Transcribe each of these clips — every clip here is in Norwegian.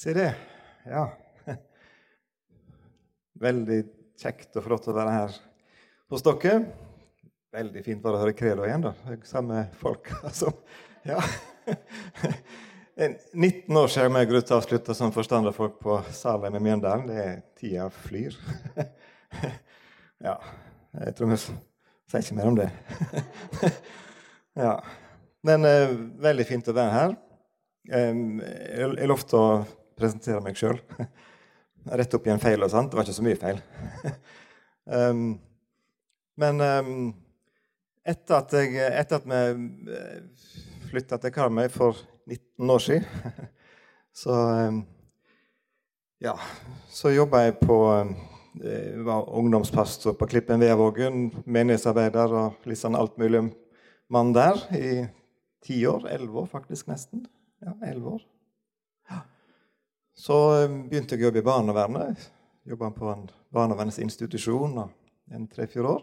Se det. Ja. Veldig kjekt og flott å være her hos dere. Veldig fint bare å høre Credo igjen, da. Samme folk. Altså. Ja. 19 år siden jeg og avslutta som forstanderfolk på Salem i Mjøndalen. Det er tida flyr. Ja. Jeg tror vi sier ikke mer om det. Ja. Men uh, veldig fint å være her. Jeg lovte å presentere meg sjøl. Rette opp igjen feil og sånt. Det var ikke så mye feil. um, men um, etter, at jeg, etter at vi eh, flytta til Karmøy for 19 år siden, så um, ja, så jobba jeg på jeg eh, var ungdomspastor på Klippen Veavågen, menighetsarbeider og litt sånn alt mulig mann der i ti år. Elleve år, faktisk, nesten. Ja, elleve år. Så eh, begynte jeg å jobbe i barnevernet. Jobba på en barnevernsinstitusjon en tre-fire år.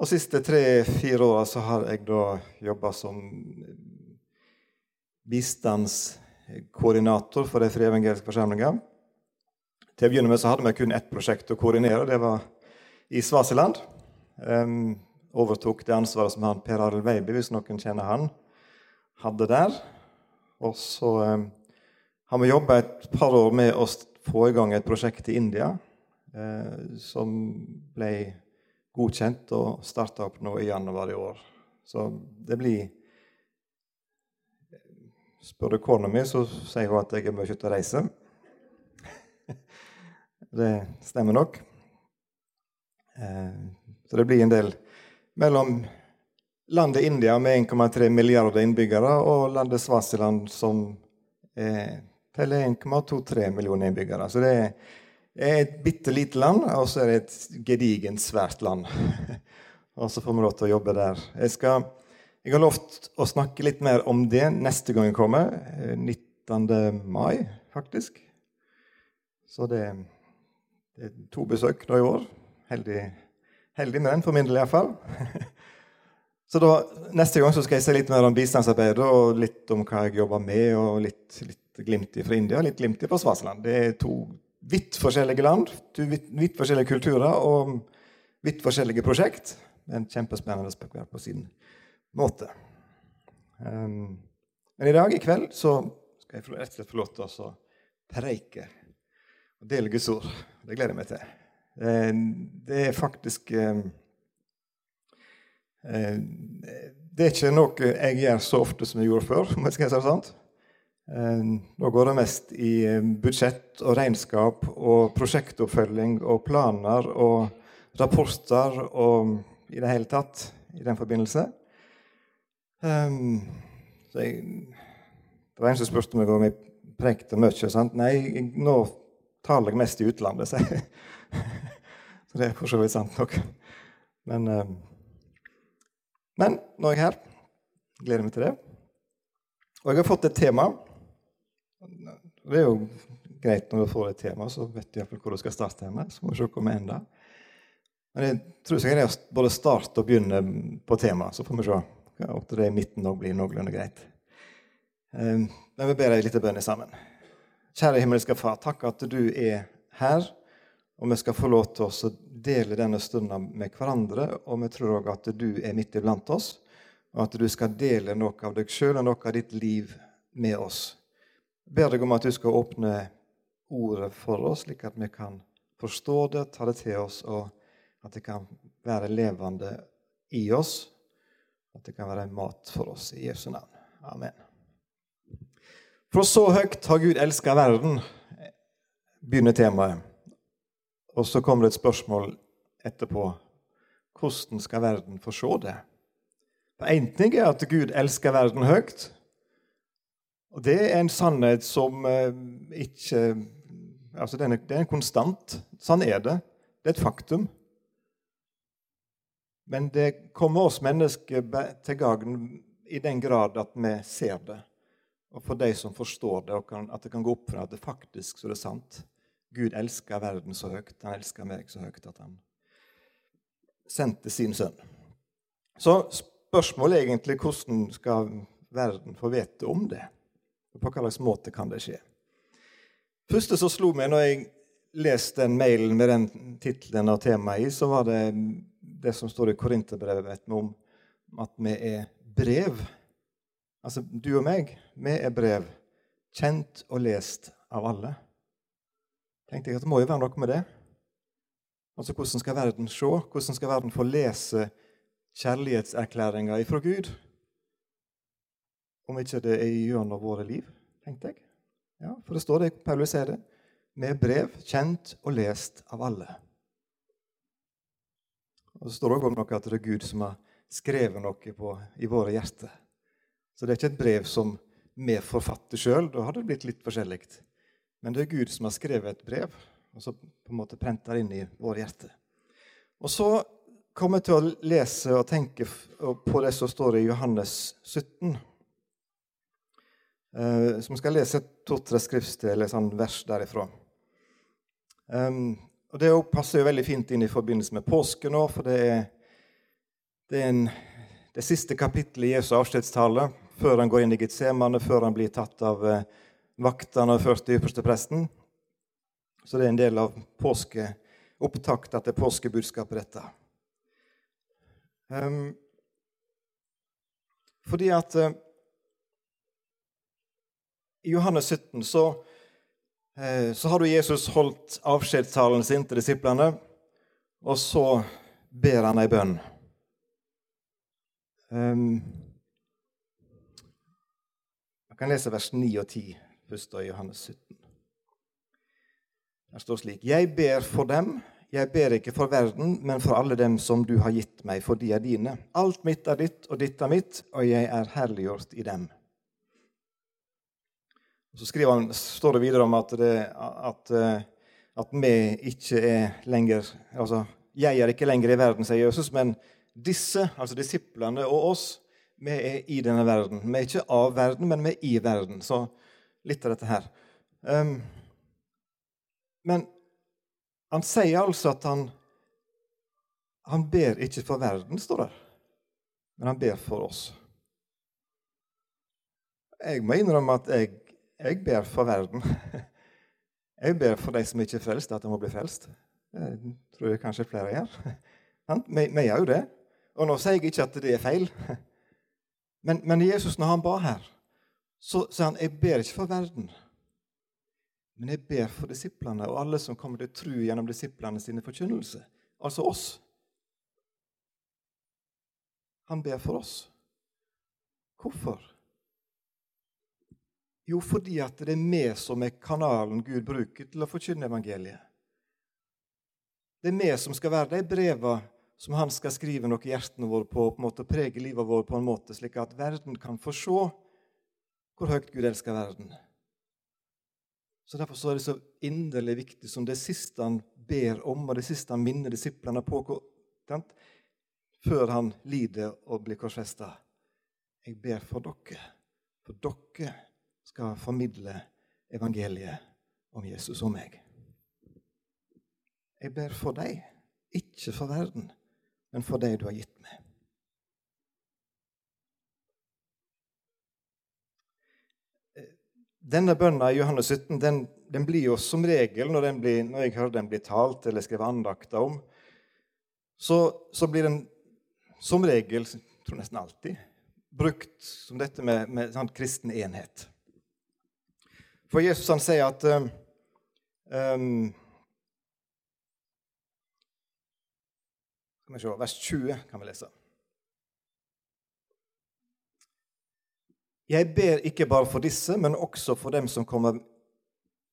Og siste tre-fire åra så har jeg da jobba som bistandskoordinator for de frie evangeliske. Til å begynne med så hadde vi kun ett prosjekt å koordinere. Det var i Svasiland. Um, overtok det ansvaret som han Per Arild Weiby, hvis noen kjenner han, hadde der. Og så um, har vi jobbe et par år med å få i gang et prosjekt i India eh, som ble godkjent og starta opp nå i januar i år. Så det blir Spør du kona mi, så sier hun at jeg er mye ute og reiser. det stemmer nok. Eh, så det blir en del mellom landet India med 1,3 milliarder innbyggere og landet Svasiland som er teller 1,23 millioner innbyggere. Så det er et bitte lite land, og så er det et gedigent, svært land. og så får vi lov til å jobbe der. Jeg, skal, jeg har lovt å snakke litt mer om det neste gang jeg kommer. 19. Eh, mai, faktisk. Så det, det er to besøk da i år. Heldig, heldig med den, for min del iallfall. Så da, Neste gang så skal jeg se litt mer om bistandsarbeidet og litt om hva jeg jobber med, og litt, litt glimt fra India og litt glimt fra Svasiland. Det er to vidt forskjellige land, to vidt, forskjellige kulturer og vidt forskjellige prosjekt. Men kjempespennende hver på sin måte. Um, men i dag, i kveld, så skal jeg rett og slett få lov til å preike og dele Guds ord. Det gleder jeg meg til. Det er faktisk um, Det er ikke noe jeg gjør så ofte som jeg gjorde før. om jeg skal si det sånn. Eh, nå går det mest i eh, budsjett og regnskap og prosjektoppfølging og planer og rapporter og i det hele tatt i den forbindelse. Um, jeg, det var en som spurte meg om jeg prekte mye. Sant? Nei, nå taler jeg mest i utlandet, sier jeg. så det er for så vidt sant nok. Men, men nå er jeg her. Gleder meg til det. Og jeg har fått et tema det er jo greit når du får et tema, så vet du iallfall hvor du skal starte. henne, Så må vi se hvor vi ender. Men jeg tror jeg greier både starte og begynne på temaet. Så får vi se om det i midten òg blir noenlunde greit. Ehm, men vi ber ei lita bønn sammen. Kjære himmelske Far, takk at du er her. Og vi skal få lov til å dele denne stunden med hverandre. Og vi tror òg at du er midt iblant oss, og at du skal dele noe av deg sjøl og noe av ditt liv med oss ber deg om at du skal åpne ordet for oss, slik at vi kan forstå det, ta det til oss, og at det kan være levende i oss. At det kan være mat for oss i Jesu navn. Amen. For så høyt har Gud elska verden, begynner temaet. Og så kommer det et spørsmål etterpå. Hvordan skal verden få se det? For Én ting er at Gud elsker verden høyt. Og Det er en sannhet som eh, ikke altså det er, en konstant. Sånn er det. Det er et faktum. Men det kommer oss mennesker til gagn i den grad at vi ser det. Og for de som forstår det, og at det kan gå opp for at det faktisk så det er sant. Gud elsker verden så høyt, han elsker meg så høyt at han sendte sin sønn. Så spørsmålet er egentlig hvordan skal verden få vite om det? På hva slags måte kan det skje? første som slo meg når jeg leste den mailen med den tittelen og temaet i, så var det det som står i Korinterbrevet om at vi er brev. Altså du og meg, vi er brev. Kjent og lest av alle. Tenkte jeg at Det må jo være noe med det. Altså, Hvordan skal verden se? Hvordan skal verden få lese kjærlighetserklæringer ifra Gud? Om ikke det er gjennom våre liv, tenkte jeg. Ja, For det står det, Paulus sier det, med brev kjent og lest av alle. Og Så står det også noe at det er Gud som har skrevet noe på, i våre hjerter. Så det er ikke et brev som vi forfatter sjøl. Da hadde det blitt litt forskjellig. Men det er Gud som har skrevet et brev, og så på en måte prenter inn i våre hjerter. Og så kommer jeg til å lese og tenke på det som står i Johannes 17. Uh, som skal lese to-tre skriftsteder eller sånn vers derifra. Um, og Det passer jo veldig fint inn i forbindelse med påske nå, for det er, det, er en, det siste kapittelet i Jesu avskjedstale før han går inn i Getsemane, før han blir tatt av uh, vaktene og ført til ypperstepresten. Så det er en del av påske, opptakta til påskebudskapet, dette. Um, fordi at uh, i Johannes 17 så Eh, så har Jesus holdt avskjedstalen sin til disiplene, og så ber han ei bønn. Um, jeg kan lese vers 9 og 10 først i Johannes 17. Der står slik.: Jeg ber for dem, jeg ber ikke for verden, men for alle dem som du har gitt meg, for de er dine. Alt mitt er ditt, og ditt er mitt, og jeg er herliggjort i dem. Så han, står det videre om at, det, at, eh, at, vi ikke er lenger altså, Jeg er ikke lenger i verden, sier Jesus, men disse, altså disiplene og oss, vi er i denne verden. Vi er ikke av verden, men vi er i verden. Så litt av dette her. Um, men han sier altså at han, han ber ikke for verden, står det. Men han ber for oss. Jeg må innrømme at jeg jeg ber for verden. Jeg ber for de som ikke er frelst, at de må bli frelst. Det tror jeg kanskje flere gjør. Vi, gjør jo det. Og nå sier jeg ikke at det er feil. Men, men Jesus, når han ba her, så sa han jeg ber ikke for verden. Men jeg ber for disiplene og alle som kommer til tro gjennom disiplene sine forkynnelse. Altså oss. Han ber for oss. Hvorfor? Jo, fordi at det er vi som er kanalen Gud bruker til å forkynne evangeliet. Det er vi som skal være de brevene som han skal skrive noe i hjertene våre på, på en måte prege livet vårt på en måte slik at verden kan få se hvor høyt Gud elsker verden. Så Derfor så er det så inderlig viktig som det siste han ber om, og det siste han minner disiplene på før han lider og blir korsfesta. Jeg ber for dere, for dere skal formidle evangeliet om Jesus og meg. Jeg ber for deg, ikke for verden, men for deg du har gitt meg. Denne bønna i Johannes 17 den, den, blir jo som regel, når, blir, når jeg hører den bli talt eller skrevet andakter om, så, så, blir den som regel, jeg tror nesten alltid, brukt som dette med, med sånn kristen enhet. For Jesus han sier at um, Skal vi se, Vers 20 kan vi lese. Jeg ber ikke bare for disse, men også for dem som, kommer,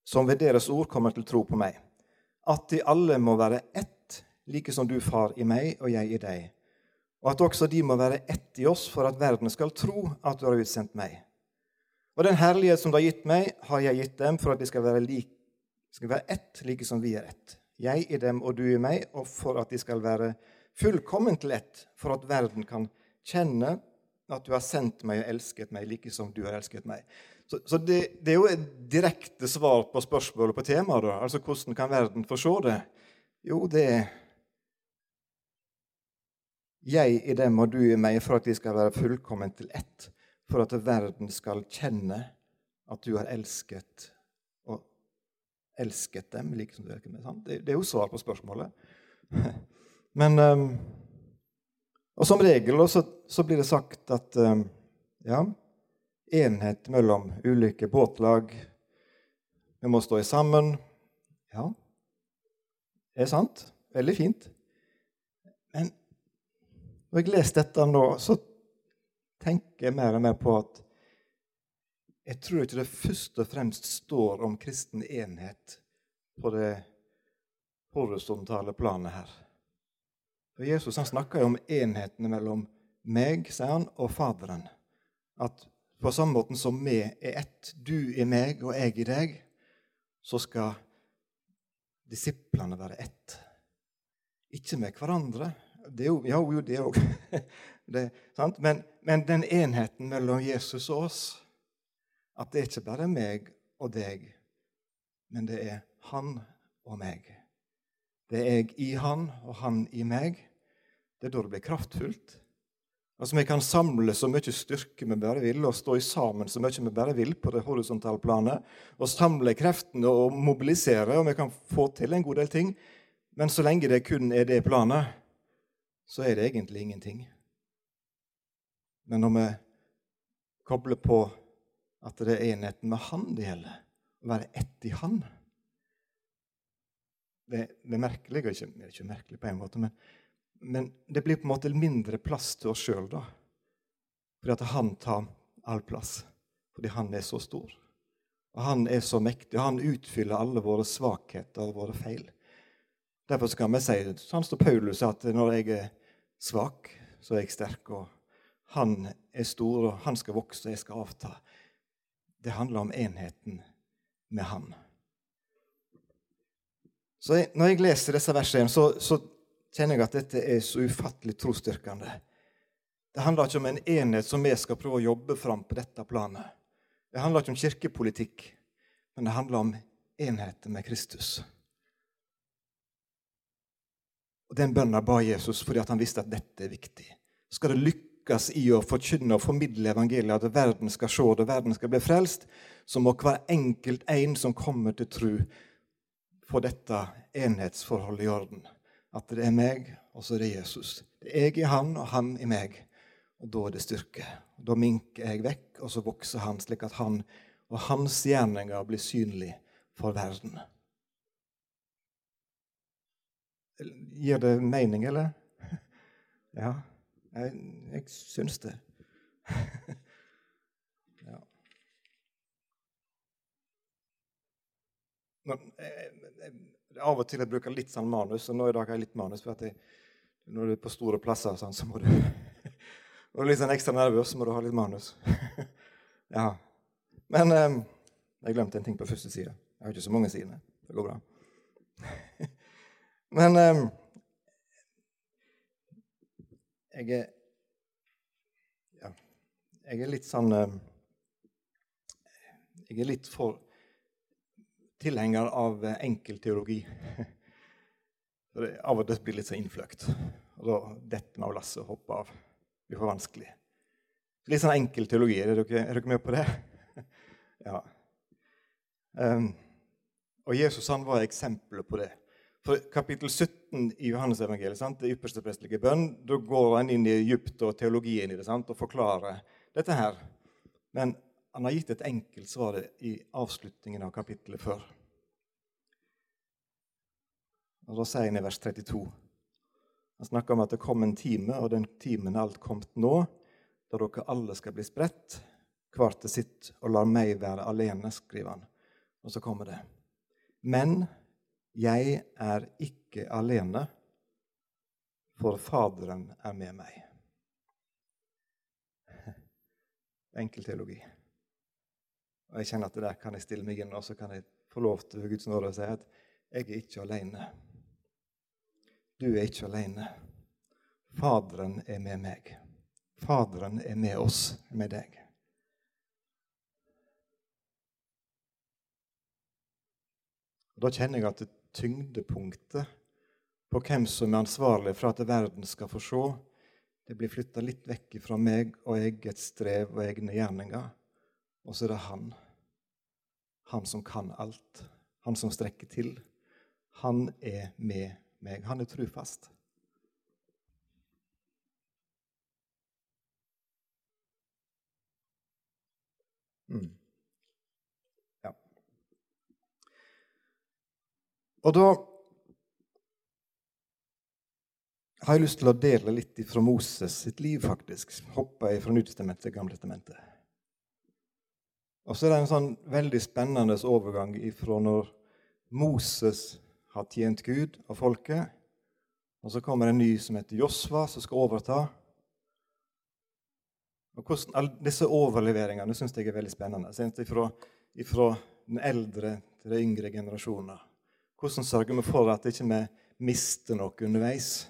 som ved deres ord kommer til tro på meg, at de alle må være ett, like som du, Far, i meg og jeg i deg, og at også de må være ett i oss, for at verden skal tro at du har utsendt meg. Og den herlighet som du har gitt meg, har jeg gitt dem for at de skal være, lik, skal være ett, like som vi er ett. Jeg i dem og du i meg, og for at de skal være fullkomment lett, for at verden kan kjenne at du har sendt meg og elsket meg like som du har elsket meg. Så, så det, det, er jo et direkte svar på spørsmålet på temaet. Da. Altså, Hvordan kan verden forstå det? Jo, det er jeg i dem og du i meg, for at de skal være fullkomment til ett for at verden skal kjenne at du har elsket og elsket dem like som du elsker meg. Det, det, er jo svar på spørsmålet. Men um, Og som regel også, så, blir det sagt at um, ja, enhet mellom ulike båtlag Vi må stå sammen. Ja, det er sant. Veldig fint. Men når jeg leser dette nå, så tenker mer og mer på at jeg tror ikke det først og fremst står om kristen enhet på det horisontale planet her. For Jesus han snakker jo om enhetene mellom meg, sier han, og Faderen. At på samme måte som vi er ett, du i meg og jeg i deg, så skal disiplene være ett. Ikke med hverandre. Det er jo, ja, jo det òg. men, men den enheten mellom Jesus og oss at det er ikke bare meg og deg, men det er han og meg. Det er jeg i han og han i meg. Det er da det blir kraftfullt. Altså Vi kan samle så mye styrke vi bare vil, og stå sammen så mye vi bare vil på det horisontale planet, og samle kreftene og mobilisere, og vi kan få til en god del ting. Men så lenge det kun er det planet, så er det egentlig ingenting. Men når vi kobler på at det er enheten med Han det gjelder. Å være ett i Han. Det, det er merkelig, og ikke, det er ikke merkelig på en måte, men, men, det blir på en måte mindre plass til oss sjøl da. Fordi at Han tar all plass. Fordi Han er så stor. Og Han er så mektig, og Han utfyller alle våre svakheter og våre feil. Derfor skal vi si, sånn som Paulus at når jeg er svak, så er jeg sterk. og Han er stor, og han skal vokse, og jeg skal avta det handler om enheten med Han. Så jeg, Når jeg leser disse versene, så, så, kjenner jeg at dette er så ufattelig trosstyrkende. Det handler ikke om en enhet som vi skal prøve å jobbe fram på dette planet. Det handler ikke om kirkepolitikk, men det handler om enheten med Kristus. Og Den bønna ba Jesus fordi han visste at dette er viktig. Skal det lykkes lykkes i å forkynne og formidle evangeliet, at verden skal se det, verden skal bli frelst, så må hver enkelt en som kommer til tro, få dette enhetsforholdet i orden. At det er meg, og så er det Jesus. Det er jeg i han, og han i meg. Og da er det styrke. Da minker jeg vekk, og så vokser han, slik at han og hans gjerninger blir synlig for verden. Gir det mening, eller? Ja. Jeg, jeg syns det. ja. Når, jeg, jeg, av og til jeg bruker litt sånn manus, og nå i dag har jeg litt manus. for at jeg, Når du er på store plasser, sånn, så må du Når du er litt sånn ekstra nervøs, så må du ha litt manus. ja. Men um, jeg glemte en ting på første side. Jeg har ikke så mange sider. Det går bra. Men um, jeg er ja, jeg er litt sånn eh, Jeg er litt for tilhenger av enkel teologi. Av og til blir det litt så innfløkt. Og da detter vi av lasset og hopper av. Det blir for vanskelig. Litt sånn enkel teologi. Er dere, er dere med på det? ja. Um, og Jesus han var eksempelet på det. For kapittel 17 i Johannes-evangeliet, det ypperste prestelige bønn, da går han inn i Egypt og teologien i det sant, og forklarer dette her. Men han har gitt et enkelt svar i avslutningen av kapittelet før. Og Da sier han i vers 32 Han snakker om at det kom en time, og den timen er alt kommet nå, da dere alle skal bli spredt, hvert til sitt, og lar meg være alene, skriver han. Og så kommer det. Men 'Jeg er ikke alene, for Faderen er med meg'. Enkel teologi. Og Jeg kjenner at det der kan jeg stille meg inn, og så kan jeg få lov til Guds nåde å si at jeg er ikke alene. Du er ikke alene. Faderen er med meg. Faderen er med oss, med deg. Og Da kjenner jeg at tyngdepunktet på hvem som er ansvarlig for at verden skal få se, det blir flytta litt vekk fra meg og eget strev og egne gjerninger. Og så er det han. Han som kan alt. han som strekker til. Han er med meg. Han er trufast. Mm. Og da har jeg lyst til å dele litt fra Moses sitt liv, faktisk. Hoppe fra Nytestamentet til Gamletestamentet. Og så er det en sånn veldig spennende overgang ifra når Moses har tjent Gud og folket, og så kommer en ny som heter Josva, som skal overta. Og hvordan, alle disse overleveringene syns jeg er veldig spennende. Fra, den eldre til de yngre generasjoner. Hvordan sørger vi for at vi ikke mister noe underveis?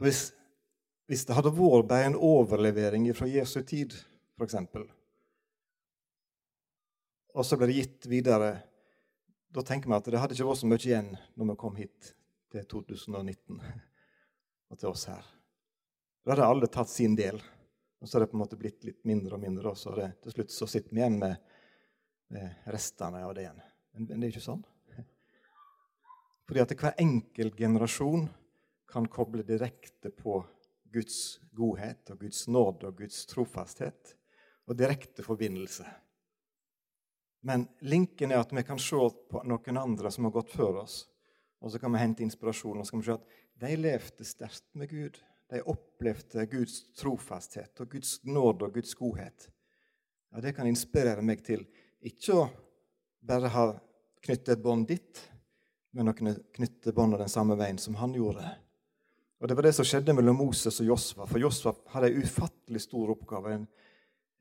Hvis, hvis det hadde vært bare en overlevering fra Jesu tid, f.eks., og så ble det gitt videre, da tenker vi at det hadde ikke vært så mye igjen når vi kom hit til 2019 og til oss her. Da hadde alle tatt sin del. Og så har det på en måte blitt litt mindre og mindre. Og så det, til slutt så sitter vi igjen med, med restene av det igjen. Men, det er ikke sånn. Fordi at hver enkelt generasjon kan koble direkte på Guds godhet og Guds nåde og Guds trofasthet og direkte forbindelse. Men linken er at vi kan se på noen andre som har gått før oss, og så kan vi hente inspirasjon og så kan vi se at de levde sterkt med Gud. De opplevde Guds trofasthet og Guds nåde og Guds godhet. Ja, Det kan inspirere meg til ikke å bare ha knyttet et bånd ditt, men å knytte båndet den samme veien som han gjorde. Og Det var det som skjedde mellom Moses og Josfa. For Josfa hadde en ufattelig stor oppgave en,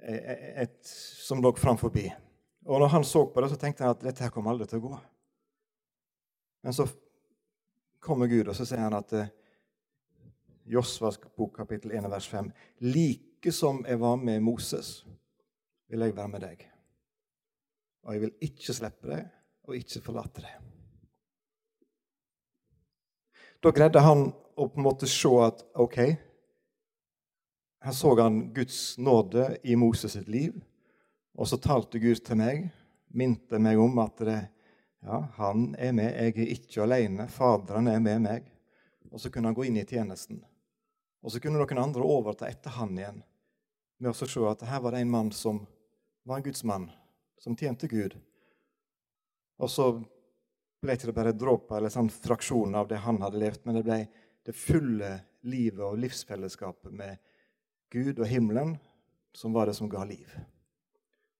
et, et, som lå framfor. Og når han så på det, så tenkte han at dette her kommer aldri til å gå. Men så kommer Gud, og så sier han at eh, bok kapittel 1 vers 5. Like som jeg var med Moses, vil jeg være med deg. Og jeg vil ikke slippe deg og ikke forlate deg. Da greide han å på en måte se at OK Her så han Guds nåde i Moses sitt liv. Og så talte Gud til meg, minte meg om at det, ja, han er med, jeg er ikke alene. Faderen er med meg. Og så kunne han gå inn i tjenesten. Og så kunne noen andre overta etter han igjen med å se at her var det en mann som var en Guds mann, som tjente Gud. Og så ble det ikke bare dråper eller sånn fraksjon av det han hadde levd, men det ble det fulle livet og livsfellesskapet med Gud og himmelen som var det som ga liv.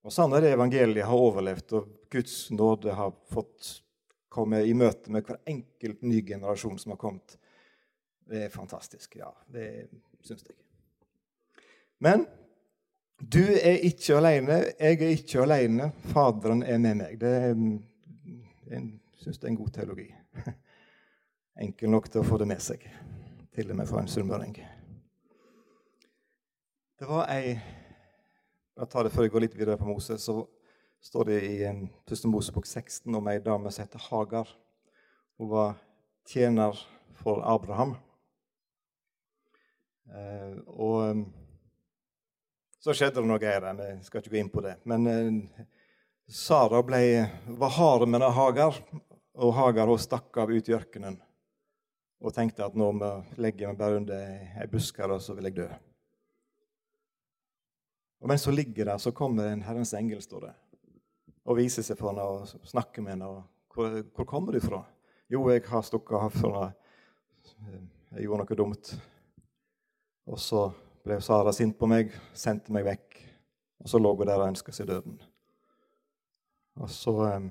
Og Sånn er det evangeliet har overlevd, og Guds nåde har fått komme i møte med hver enkelt ny generasjon som har kommet det er fantastisk. Ja, det syns jeg. Men du er ikke alene. Jeg er ikke alene. Faderen er med meg. Det er, jeg syns det er en god teologi. Enkel nok til å få det med seg, til og med for en sunnmøring. Det var ei Jeg tar det før jeg går litt videre på Moses. Så står det i en Mosebok 16 om ei dame som heter Hagar. Hun var tjener for Abraham. Eh, og så skjedde det noe greier. Vi skal ikke gå inn på det. Men eh, Sara ble, var hard med Hagar, og Hagar hun stakk av ut i ørkenen og tenkte at nå legger jeg meg bare under ei busk her, og så vil jeg dø. Og Mens hun ligger der, så kommer en Herrens engel står det, og viser seg for henne og snakker med henne. Hvor, hvor kommer du fra? Jo, jeg har stukket av fra Jeg gjorde noe dumt. Og så ble Sara sint på meg, sendte meg vekk. Og så lå hun der og ønska seg døden. Og så um,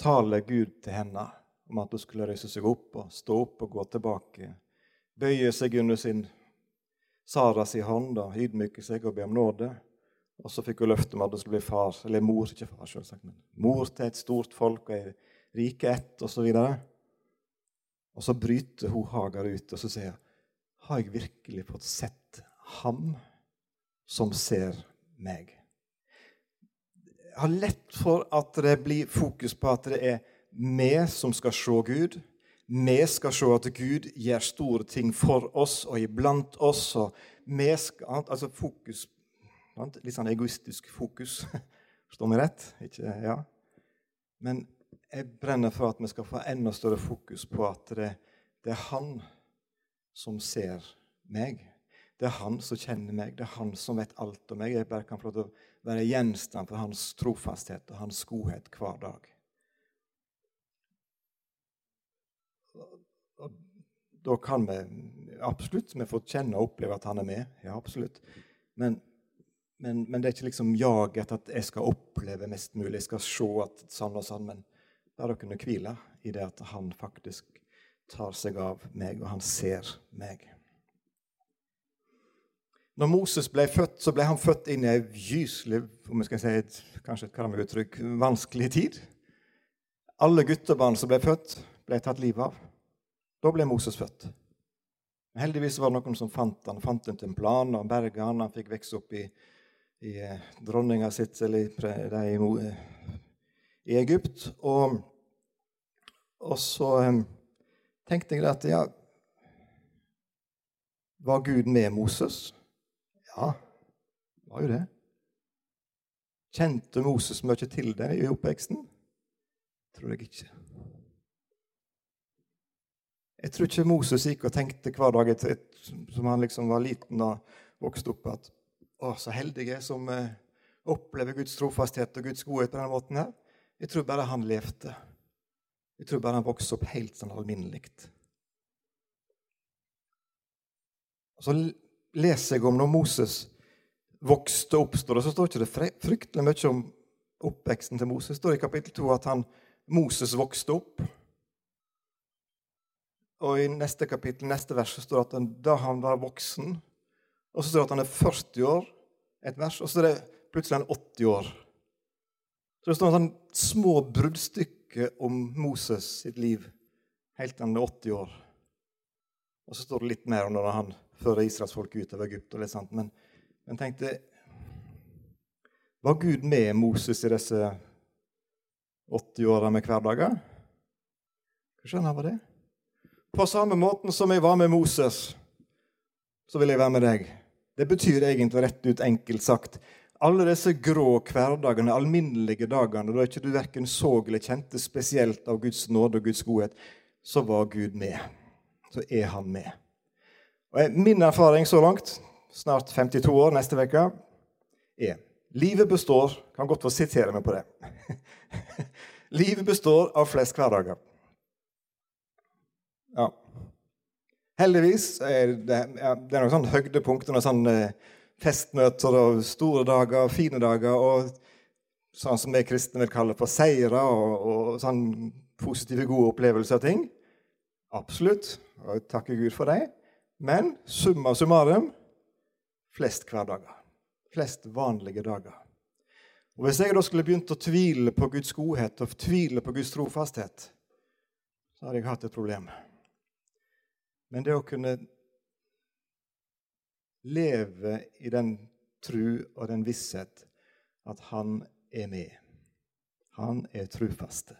taler Gud til henne om at hun skulle reise seg opp og stå opp og gå tilbake. Bøye seg under sin Saras hånd og ydmyke seg og be om nåde. Og så fikk hun løfte om at hun skulle bli far, eller mor, ikke far, selvsagt, men mor til et stort folk og ei rike ett, osv. Og, så og så bryter hun Hagar ut og så sier hun, har jeg virkelig fått sett ham som ser meg. Jeg har lett for at det blir fokus på at det er vi som skal se Gud. Vi skal se at Gud gjør store ting for oss og iblant oss. og vi skal, altså fokus, Litt sånn egoistisk fokus. Forstår meg rett? Ikke, ja. Men jeg brenner for at vi skal få enda større fokus på at det, det er Han som ser meg. Det er Han som kjenner meg, det er Han som vet alt om meg. Jeg bare kan få lov til å være gjenstand for Hans trofasthet og Hans godhet hver dag. Og da kan vi absolutt vi får kjenne og oppleve at Han er med. Ja, absolutt. Men, men, men det er ikke liksom jaget at jeg skal oppleve mest mulig, jeg skal se at sånn og sånn. Men la dere kunne hvile i det at Han faktisk tar seg av meg, og Han ser meg. Når Moses ble født, så ble han født inn i ei gyselig om jeg skal si et, kanskje et uttrykk, vanskelig tid. Alle guttebarn som ble født, ble tatt livet av. Da ble Moses født. Men heldigvis var det noen som fant han, fant han til en plan og berga han. Han fikk vokse opp i, i eh, dronninga sitt eller i, i, i Egypt. Og, og så um, tenkte jeg at ja Var Gud med Moses? Ja, det var jo det. Kjente Moses mye til det i oppveksten? Tror jeg ikke. Jeg tror ikke Moses gikk og tenkte hver dag et, et, som han liksom var liten og vokste opp, at å, så heldig jeg som eh, opplever Guds trofasthet og Guds godhet på denne måten her. Jeg tror bare han levde. Jeg tror bare han vokste opp helt sånn alminnelig. Så leser jeg om når Moses vokste opp, står det, så står ikke det fryktelig mye om oppveksten til Moses. Det står i kapittel 2 at han, Moses vokste opp. Og i neste kapittel, neste vers, så står det at han, da han var voksen Og så står det at han er 40 år, et vers, og så er det plutselig han 80 år. Så det står at han små bruddstykker om Moses sitt liv helt til han er 80 år. Og så står det litt mer om når han fører Israels folk ut av Egypt. og litt sånt. Men, jeg tenkte Var Gud med Moses i disse 80 åra med hverdager? Kanskje han var det? På samme måten som jeg var med Moses, så vil jeg være med deg. Det betyr egentlig rett ut enkelt sagt alle disse grå hverdagene, alminnelige dagene, da ikke du verken så eller kjente spesielt av Guds nåde og Guds godhet, så var Gud med. Så er Han med. Og Min erfaring så langt, snart 52 år neste uke, er livet består Kan godt få sitere meg på det. livet består av flest hverdager. Ja. Heldigvis er det, ja, det er noen sånne høydepunkter, noen sånne eh, festmøter og store dager, fine dager, og sånn som vi kristne vil kalle for seire og, og sånn positive, gode opplevelser av ting. Absolutt. Og takker Gud for det. Men summa summarum flest hverdager. Flest vanlige dager. Og Hvis jeg da skulle begynt å tvile på Guds godhet og tvile på Guds trofasthet, så hadde jeg hatt et problem. Men det å kunne leve i den tru og den visshet at Han er med, Han er trufaste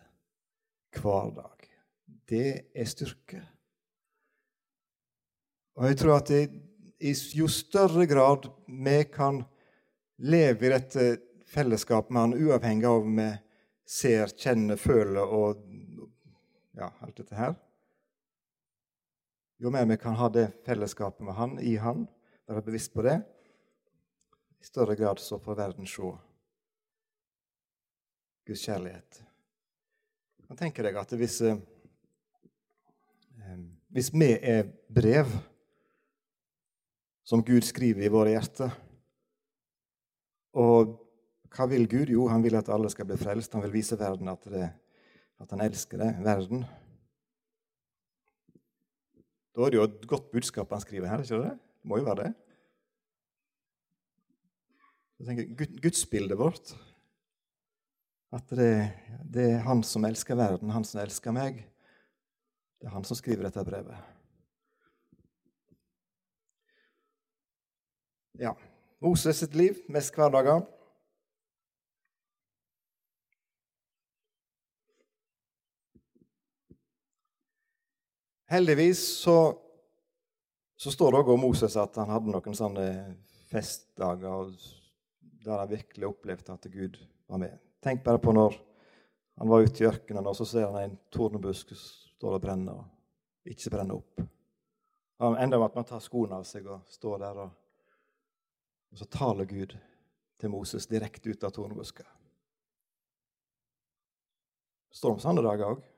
hver dag, det er styrke. Og jeg tror at det, i jo større grad vi kan leve i dette fellesskapet med han, uavhengig av om vi ser, kjenner, føler og ja, alt dette her Jo mer vi kan ha det fellesskapet med han, i han, være bevisst på det, i større grad så får verden se Guds kjærlighet. Man tenker deg at hvis, eh, hvis vi er brev som Gud skriver i våre hjerter. Og hva vil Gud? Jo, han vil at alle skal bli frelst. Han vil vise verden at, det, at han elsker det, verden. Da er det jo et godt budskap han skriver her, ikke det? Det må jo være det. Jeg tenker, Gudsbildet vårt At det, det er han som elsker verden, han som elsker meg. Det er han som skriver dette brevet. ja, Moses sitt liv, mest hverdager. Heldigvis så, så står det òg om Moses at han hadde noen sånne festdager der han virkelig opplevde at Gud var med. Tenk bare på når han var ute i ørkenen, og så ser han en tornebusk står og brenner, og ikke brenner opp. Han ender med at man tar skoene av seg og står der, og, og så taler Gud til Moses direkte ut av tornebuska. Sånne dager òg.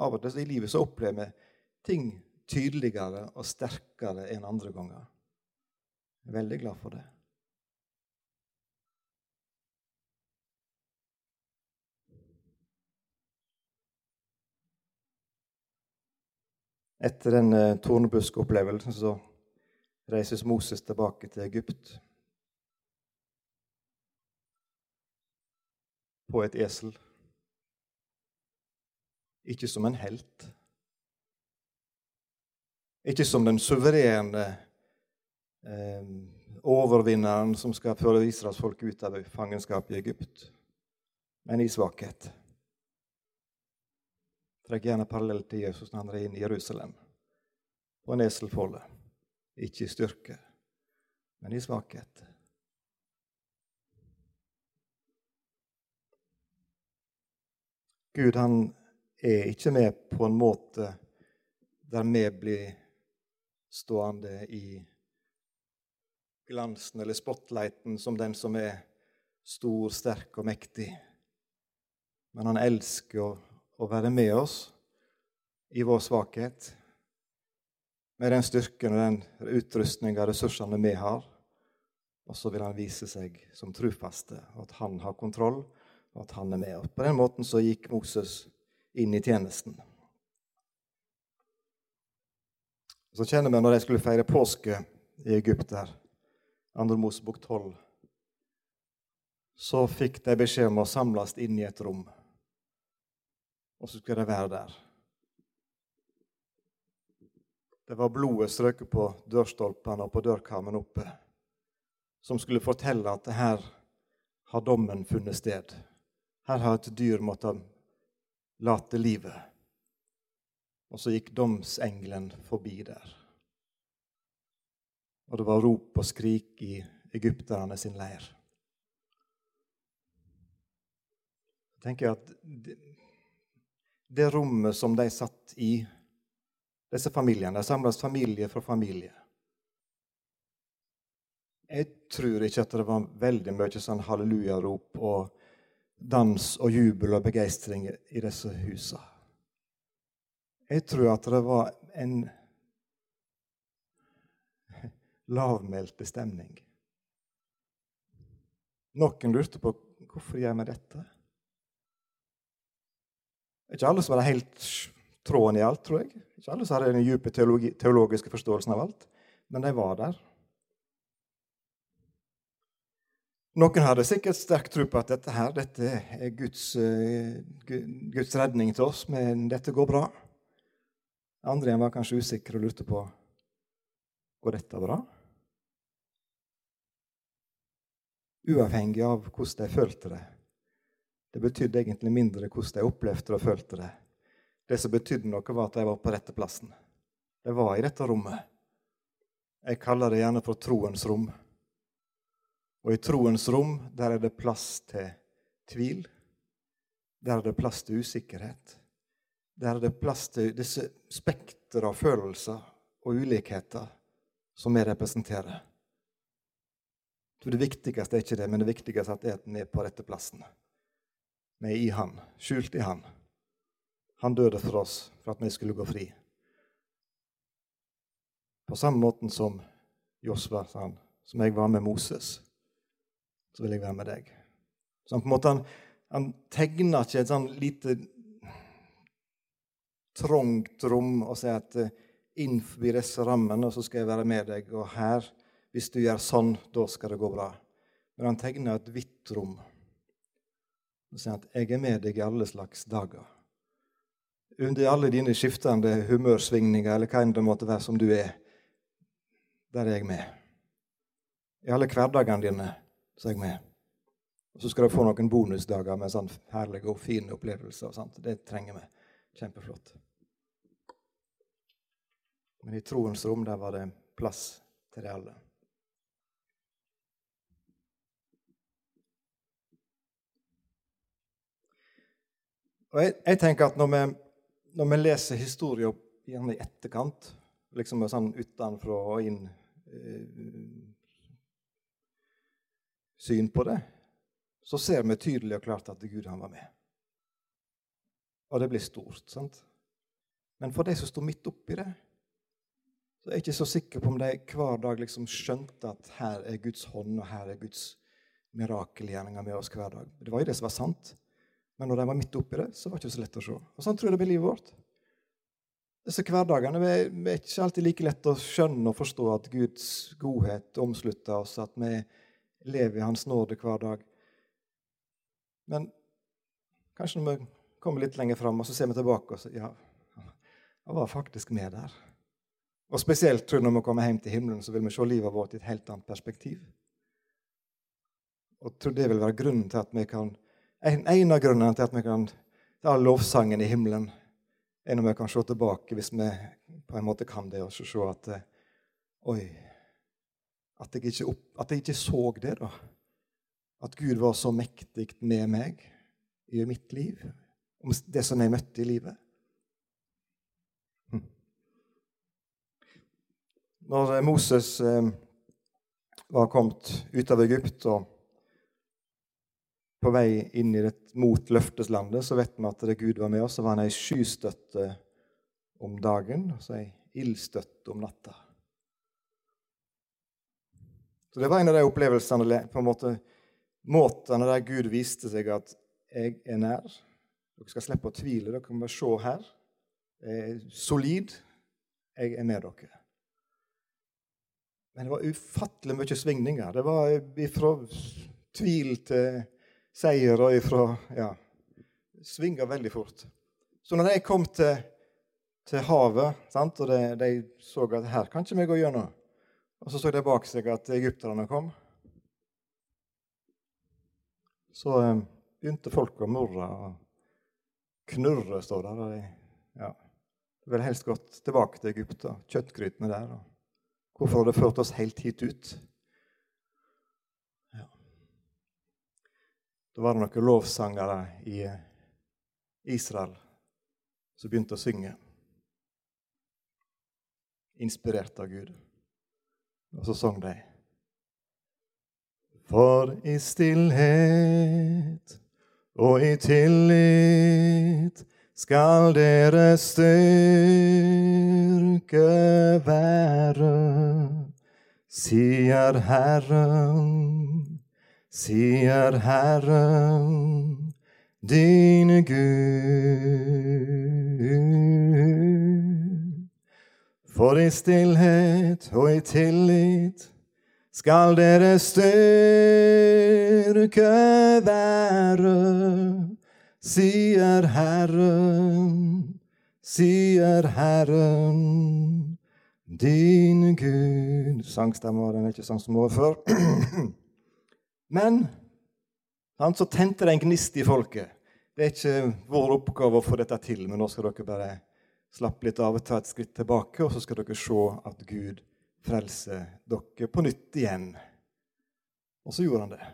Av og til i livet så opplever vi ting tydeligere og sterkere enn andre ganger. Jeg er veldig glad for det. Etter den tornebuskopplevelsen tornebuskeopplevelsen så reises Moses tilbake til Egypt på et esel. Ikke som en helt. Ikke som den suverene eh, overvinneren som skal føre Israels folk ut av fangenskap i Egypt, men i svakhet Trekk gjerne parallell til Jesus når han er inne i Jerusalem. På en eselfolde. Ikke i styrke, men i svakhet. Gud han er ikke med på en måte der vi blir stående i glansen eller spotlighten som den som er stor, sterk og mektig. Men han elsker å å være med oss i vår svakhet, med den styrken og den utrustninga og ressursene vi har. Og så vil han vise seg som trufaste, og at han har kontroll, og at han er med. Og på den måten så gikk Moses inn i tjenesten. Så kjenner vi når de skulle feire påske i Egypt der, 2. Mosebok 12, så fikk de beskjed om å samles inn i et rom og så skulle de være der. Det var blodet strøket på dørstolpene og på dørkarmen oppe, som skulle fortelle at her har dommen funnet sted. Her har et dyr måttet late livet. Og så gikk domsengelen forbi der. Og det var rop og skrik i egypterne sin leir. Jeg tenker at det rommet som de satt i, disse familiene. De samles familie for familie. Jeg tror ikke at det var veldig mye sånn hallelujarop og dans og jubel og begeistring i disse husene. Jeg tror at det var en lavmælt stemning. Noen lurte på hvorfor gjør vi dette. Ikke alle som hadde helt tråden i alt, tror jeg. Ikke alle som hadde den dype teologi, teologiske forståelsen av alt. Men de var der. Noen hadde sikkert sterk tro på at dette her, dette er Guds, uh, Guds redning til oss, men dette går bra. Andre var kanskje usikre og lurte på går dette bra. Uavhengig av hvordan de følte det. Det betydde egentlig mindre hvordan de opplevde og følte det. Det som betydde noe, var at de var på rette plassen. De var i dette rommet. Jeg kaller det gjerne for troens rom. Og i troens rom der er det plass til tvil. Der er det plass til usikkerhet. Der er det plass til disse spekter av følelser og ulikheter som vi representerer. det viktigste er ikke det, men det viktigste er at vi er på rette plassen. Vi er i Han, skjult i Han. Han døde for oss for at vi skulle gå fri. På samme måten som Josva sa han, som jeg var med Moses, så vil jeg være med deg. Så han på en måte han, han tegner ikke et sånn lite trangt rom og sier at inn innenfor disse rammene så skal jeg være med deg, og her, hvis du gjør sånn, da skal det gå bra. Men han tegner et hvitt rom og sier at 'jeg er med deg i alle slags dager'. Under alle dine skiftende humørsvingninger, eller hva enn det måtte være som du er, der er jeg med. I alle hverdagene dine så er jeg med. Og så skal du få noen bonusdager med sånn herlige og fine opplevelser. og. Det trenger vi. Kjempeflott. Men i troens rom der var det plass til det alle. Og jeg, jeg tenker at når vi, når vi leser historier gjerne i etterkant, liksom sånn utenfra og inn eh, syn på det, så ser vi tydelig og klart at Gud han var med. Og det blir stort. sant? Men for de som står midt oppi det, så er jeg ikke så sikker på om de hver dag liksom skjønte at her er Guds hånd, og her er Guds mirakelgjerninger med oss hver dag. Det var jo det som var sant. Men når de var midt oppi det, så var det ikke så lett å se. Og Sånn tror jeg det blir livet vårt. Disse hverdagene vi, vi er ikke alltid like lett å skjønne og forstå at Guds godhet omslutter oss, at vi lever i Hans nåde hver dag. Men kanskje når vi kommer litt lenger fram, og så ser vi tilbake og så, ja, han var faktisk med der. Og spesielt tror jeg når vi kommer hjem til himmelen, så vil vi se livet vårt i et helt annet perspektiv. Og tror det vil være grunnen til at vi kan en, en av grunnene til at vi kan ta lovsangen i himmelen, er når vi kan se tilbake, hvis vi på en måte kan det, og se at eh, Oi, at jeg, ikke at jeg ikke så det, da. At Gud var så mektig med meg i mitt liv, om det som jeg møtte i livet. Hm. Når Moses eh, var kommet ut av Egypt og på vei inn det, mot løfteslandet, så vet vi at det Gud var med oss. Så var han ei skystøtte om dagen og ei ildstøtte om natta. Så Det var en av de opplevelsene, på en måte, måtene der Gud viste seg at jeg er nær. Dere skal slippe å tvile. Dere kan bare se her. Er solid. Jeg er med dere. Men det var ufattelig mye svingninger. Det var fra tvil til seier og ifra Ja, svinga veldig fort. Så når de kom til, til havet, sant, og de, de, så at her kan ikke vi gå gjennom, og så så de bak seg at egypterne kom, så um, begynte folk å murre og knurre, står. Og de, ja, ville helst gått tilbake til Egypt og kjøttgrytene der. Og hvorfor det ført oss helt hit ut? Da var det noen lovsangere i Israel som begynte å synge, inspirert av Gud. Og så sang de For i stillhet og i tillit skal deres styrke være, sier Herren sier Herren, din Gud. For i stillhet og i tillit skal dere styrke være, sier Herren, sier Herren, din Gud. Sangstemma den er ikke sånn som var før. Men han, så tente det en gnist i folket. Det er ikke vår oppgave å få dette til, men nå skal dere bare slappe litt av og ta et skritt tilbake, og så skal dere se at Gud frelser dere på nytt igjen. Og så gjorde han det.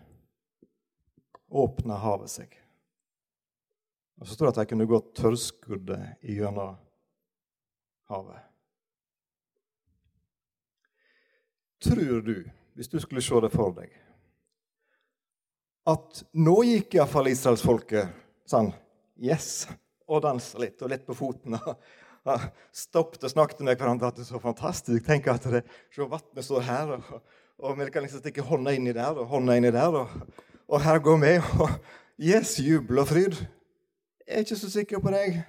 Åpna havet seg. Og så står det at de kunne gå tørrskodde gjennom havet. Tror du, hvis du skulle se det for deg at nå gikk iallfall israelsfolket sånn Yes! Og dansa litt, og litt på foten. Stoppet og snakket med hverandre at det er så fantastisk. Tenk at det, se, vannet står her, og, og vi kan liksom stikke hånda inni der og hånda inni der. Og, og her går vi, og yes, jubel og fryd. Jeg er ikke så sikker på deg.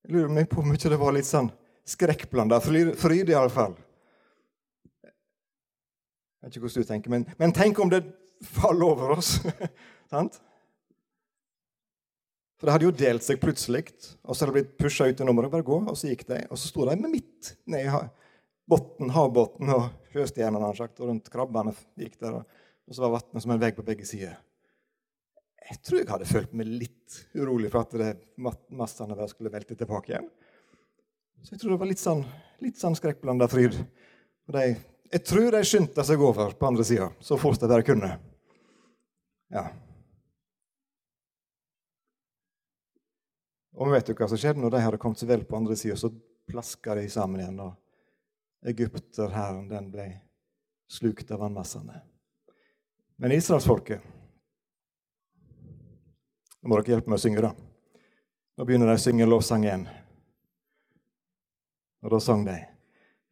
Jeg lurer meg på om ikke det var litt sånn skrekkblanda fryd iallfall. Jeg vet ikke hvordan du tenker, men, men tenk om det faller over oss. Sant? For det hadde jo delt seg plutselig, og så hadde det blitt pusha ut i nummeret. Bare gå, og så gikk de, og så sto de med midt ned i botten, havbunnen og sjøstjernene og rundt krabbene gikk der, og så var vannet som en vegg på begge sider. Jeg tror jeg hadde følt meg litt urolig for at det massene skulle velte tilbake igjen. Så jeg tror det var litt sånn, litt sånn skrekkblanda fryd. Og de jeg tror de skyndte seg over på andre sida så fort de bare kunne. Ja. Og vet du hva som skjedde når de hadde kommet seg vel på andre sida? Så plaska de sammen igjen. og Egypterhæren den ble slukt av vannmassene. Men israelsfolket Nå må dere hjelpe meg å synge, da. Nå begynner de å synge lovsang igjen. Og da sang de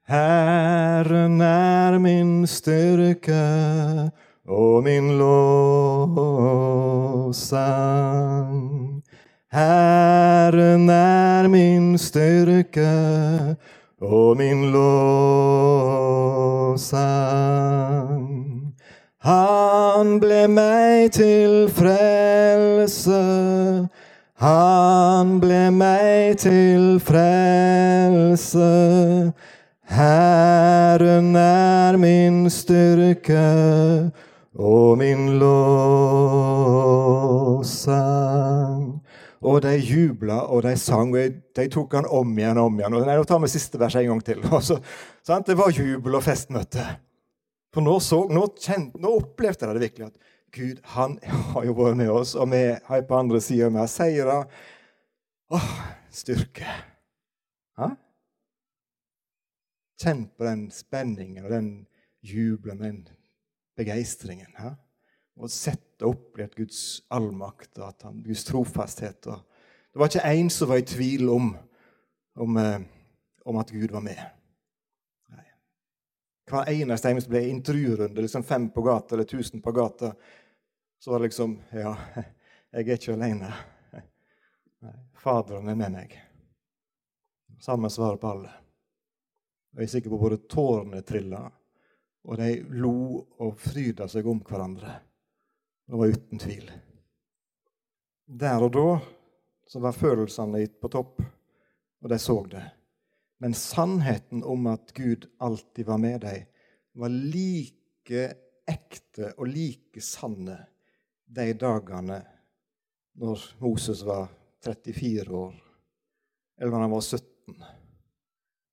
Herren er min styrke og min lovsang. Herren er min styrke og min lovsang. Han ble meg til frelse, han ble meg til frelse. Herren er min styrke og min lovsang. Og de jubla og de sang, og de tok han om igjen og om igjen. Og nei, Nå tar vi siste vers en gang til. Så? Det var jubel og festmøte. For nå, så, nå, kjent, nå opplevde de det virkelig. at Gud han har jo vært med oss, og vi har på andre sida med seire. Åh, styrke. Ha? Kjenn på den spenningen og den jubelen, den begeistringen. Og sett og opplevd Guds allmakt og han, Guds trofasthet. Og det var ikke én som var i tvil om, om, eh, om at Gud var med. Nei. Hver eneste en som ble intervjurunde, liksom fem på gata eller tusen på gata, så var det liksom Ja, jeg er ikke alene. Nei, Faderen er med meg. Samme svar på alle. Jeg er sikker på både tårene trilla, og de lo og fryda seg om hverandre. Det var uten tvil. Der og da så var følelsene på topp, og de så det. Men sannheten om at Gud alltid var med dem, var like ekte og like sanne de dagene når Moses var 34 år, eller når han var 17,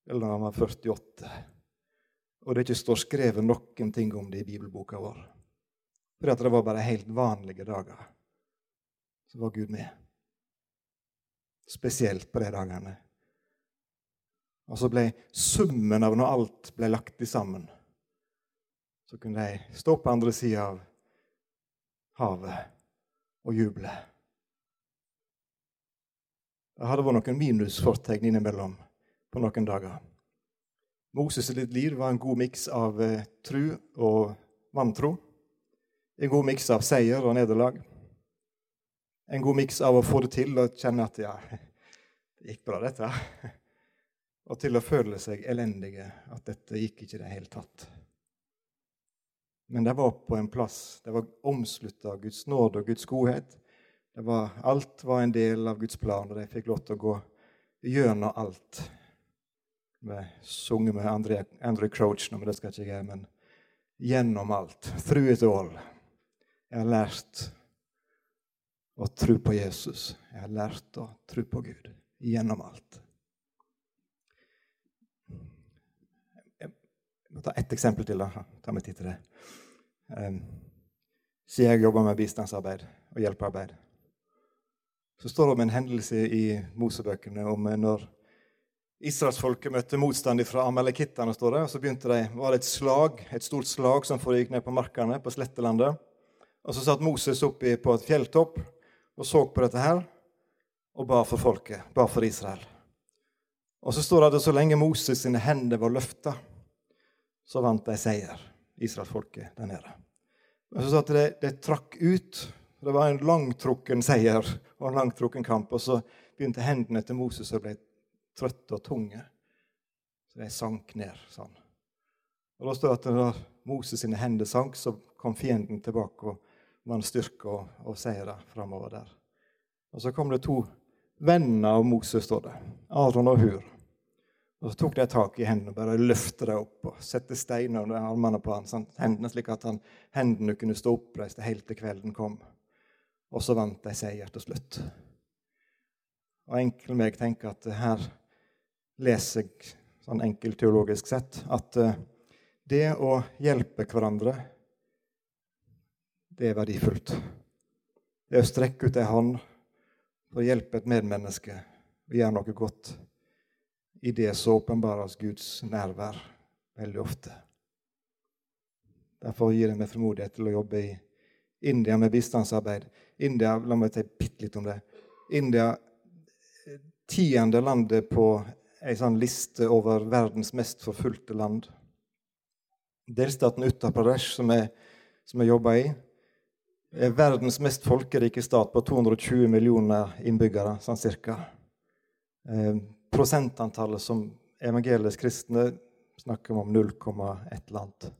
eller når han var 48 og det ikke står skrevet noen ting om det i bibelboka vår. For det var bare helt vanlige dager. Så var Gud med. Spesielt på de dagene. Og så ble summen av når alt ble lagt sammen, så kunne de stå på andre sida av havet og juble. Det hadde vært noen minusfortegn innimellom på noen dager. Moses' sitt liv var en god miks av eh, tru og vantro. En god miks av seier og nederlag. En god miks av å få det til og kjenne at ja, det gikk bra, dette. Og til å føle seg elendige, at dette gikk ikke i det hele tatt. Men de var på en plass. De var omslutta av Guds nåde og Guds godhet. Var, alt var en del av Guds plan, og de fikk lov til å gå gjennom alt vi sunget med Andre, Andre Crouch nå, men det skal ikke jeg men gjennom alt. Through it all. Jeg har lært å tro på Jesus. Jeg har lært å tro på Gud gjennom alt. Jeg må ta ett eksempel til. da. Ta meg tid til det. Um, siden jeg jobber med bistandsarbeid og hjelpearbeid, så står det om en hendelse i Mosebøkene om når Israelsfolket møtte motstand fra amalekittene, det. og Så begynte de, var det et slag, et stort slag som foregikk ned på markene, på slettelandet. Og Så satt Moses oppe på et fjelltopp og så på dette her og ba for folket, ba for Israel. Og så står det at så lenge Moses sine hender var løfta, så vant de seier, israelsfolket der nede. Men så satt at det, det trakk ut. Det var en langtrukken seier og en langtrukken kamp. Og så begynte hendene til Moses å bli trøtte og tunge. Så de sank ned sånn. Og Da står det at når Moses sine hender sank, så kom fienden tilbake og vant styrke og, og seire framover der. Og Så kom det to venner av Moses, står det. Aron og Hur. Og Så tok de tak i hendene og bare løftet dem opp og satte steiner under armene på han, sant? hendene, slik at han, hendene kunne stå oppreiste helt til kvelden kom. Og så vant de seier til slutt. Og enkel meg tenker at her leser jeg sånn enkelt teologisk sett at eh, det å hjelpe hverandre, det er verdifullt. Det å strekke ut ei hånd for å hjelpe et medmenneske og gjøre noe godt. I det så åpenbares Guds nærvær veldig ofte. Derfor gir jeg meg frimodighet til å jobbe i India med bistandsarbeid. India, La meg si bitte litt om det. India tiende landet på ei sånn liste over verdens mest forfulgte land. Delstaten Uttar Pradesh, som jeg, som jeg jobber i, er verdens mest folkerike stat på 220 millioner innbyggere, sånn cirka. Eh, prosentantallet som evangelisk kristne snakker om 0,1 land.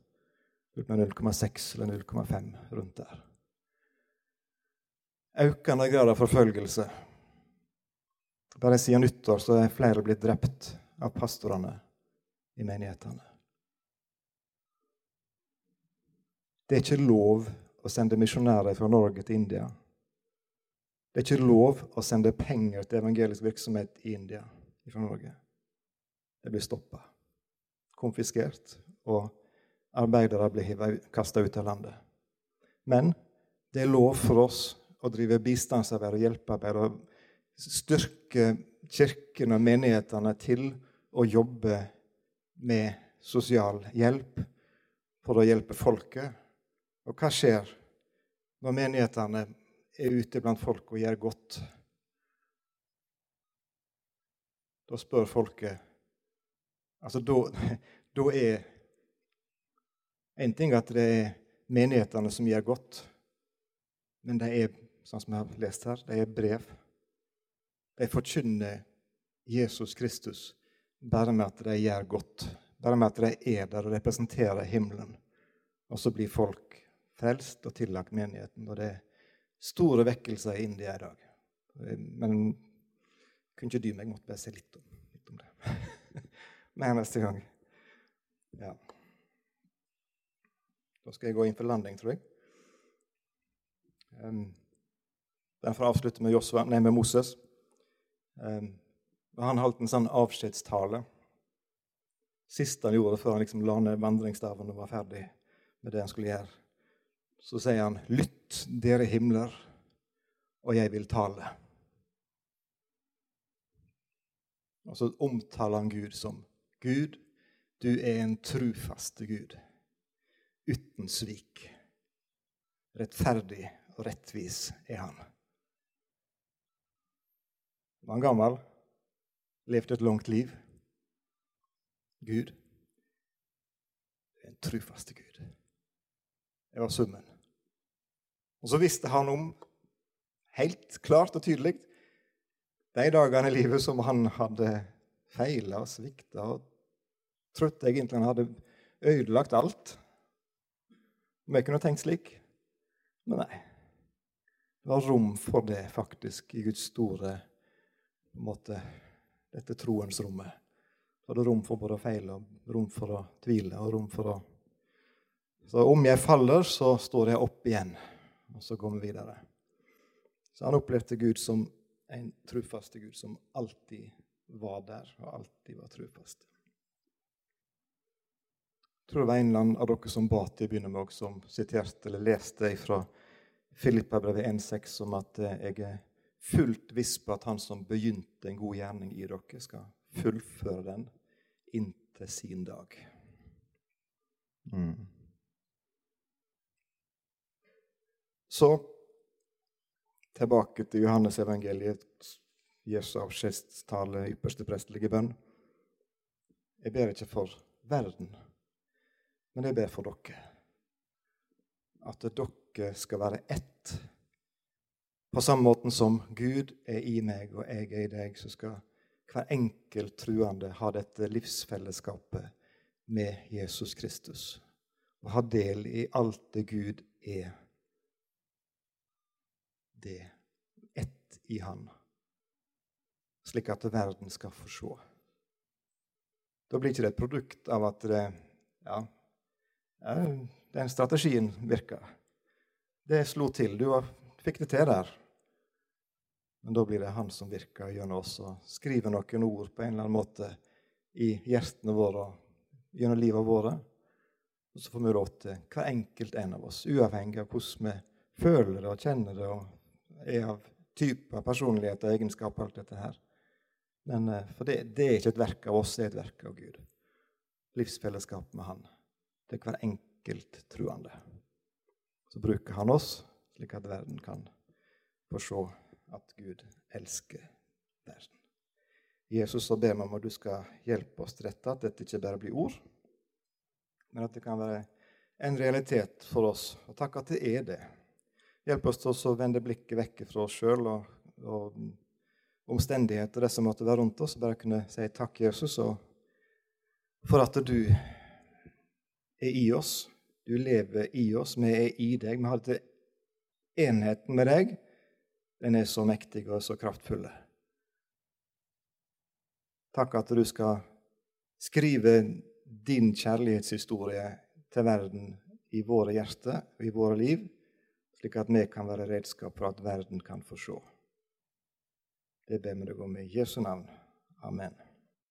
0,6 eller 0,5 rundt der. Økende grad av forfølgelse. Bare siden nyttår så er flere blitt drept av pastorene i menighetene. Det er ikke lov å sende misjonærer fra Norge til India. Det er ikke lov å sende penger til evangelisk virksomhet i India fra Norge. Det blir stoppa, konfiskert, og arbeidere blir kasta ut av landet. Men det er lov for oss å drive bistandsarbeid og hjelpearbeid og styrke kirkene og menighetene til å jobbe med sosial hjelp for å hjelpe folket. Og hva skjer når menighetene er ute blant folk og gjør godt? Da spør folket Altså, da, er En ting at det er menighetene som gjør godt, men det er, sånn som jeg har lest her, det er brev de forkynner Jesus Kristus bare med at de gjør godt. Bare med at de er der og representerer himmelen. Og så blir folk frelst og tillagt menigheten. Og det er store vekkelser i India i dag. Men kunne ikke dy meg, måtte bare se litt om, litt om det. Mer neste gang. Ja. Da skal jeg gå inn for landing, tror jeg. Um, derfor får avslutte med, Joshua, nei, med Moses. Um, han holdt en sånn avskjedstale. Siste han gjorde før han liksom la ned vandringsstaven og var ferdig med det han skulle gjøre. Så sier han, 'Lytt, dere himler, og jeg vil tale'. Og så omtaler han Gud som Gud, du er en trufaste Gud, uten svik. Rettferdig og rettvis er han var han gammel, levde et langt liv. Gud er en trufaste Gud. Det var summen. Og så visste han om, helt klart og tydelig, de dagene i livet som han hadde feila og svikta og trodde egentlig han hadde ødelagt alt. Jeg kunne tenkt slik. Men nei. Det var rom for det faktisk i Guds store på en måte, dette troens rommet. Så er det rom for både å feile og rom for å tvile og rom for å Så om jeg faller, så står jeg opp igjen, og så går vi videre. Så han opplevde Gud som en trufaste Gud som alltid var der, og alltid var trufast. Jeg tror det var en eller annen av dere som ba til å begynne med, som siterte eller leste fra Filippa-brevet 1,6 om at jeg er fullt viss på at han som begynte en god gjerning i dere, skal fullføre den inntil sin dag. Mm. Så tilbake til Johannes evangeliet, Jesu avskjedstale, ypperste prestelige bønn. Jeg ber ikke for verden, men jeg ber for dere. At dere skal være ett på samme måten som Gud er i meg og jeg er i deg, så skal hver enkelt truende ha dette livsfellesskapet med Jesus Kristus og ha del i alt det Gud er. Det ett i Han, slik at verden skal få se. Da blir ikke det et produkt av at det, ja, den strategien virker. Det slo til. Du fikk det til der. Men da blir det Han som virker gjennom oss og skriver noen ord på en eller annen måte i hjertene våre og gjennom livet våre. Og så får vi råd til hver enkelt en av oss, uavhengig av hvordan vi føler det og kjenner det og er av typer personlighet og egenskaper, alt dette her. Men, eh, for det, det, er ikke et verk av oss, det er et verk av Gud. Livsfellesskap med Han. Er hver enkelt truende. Så bruker Han oss slik at verden kan få se at Gud elsker verden. Jesus, så ber vi om at du skal hjelpe oss til dette, at dette ikke bare blir ord, men at det kan være en realitet for oss. Og takk at det er det. Hjelp oss til å vende blikket vekk fra oss sjøl og, og omstendigheter det som måtte være rundt oss. Bare kunne si takk, Jesus, for at du er i oss. Du lever i oss. Vi er i deg. Vi har dette enheten med deg. Den er så mektig og så kraftfull. Takk at du skal skrive din kjærlighetshistorie til verden i våre hjerter og i våre liv, slik at vi kan være redskap for at verden kan få se. Det ber vi deg om i Jesu navn. Amen.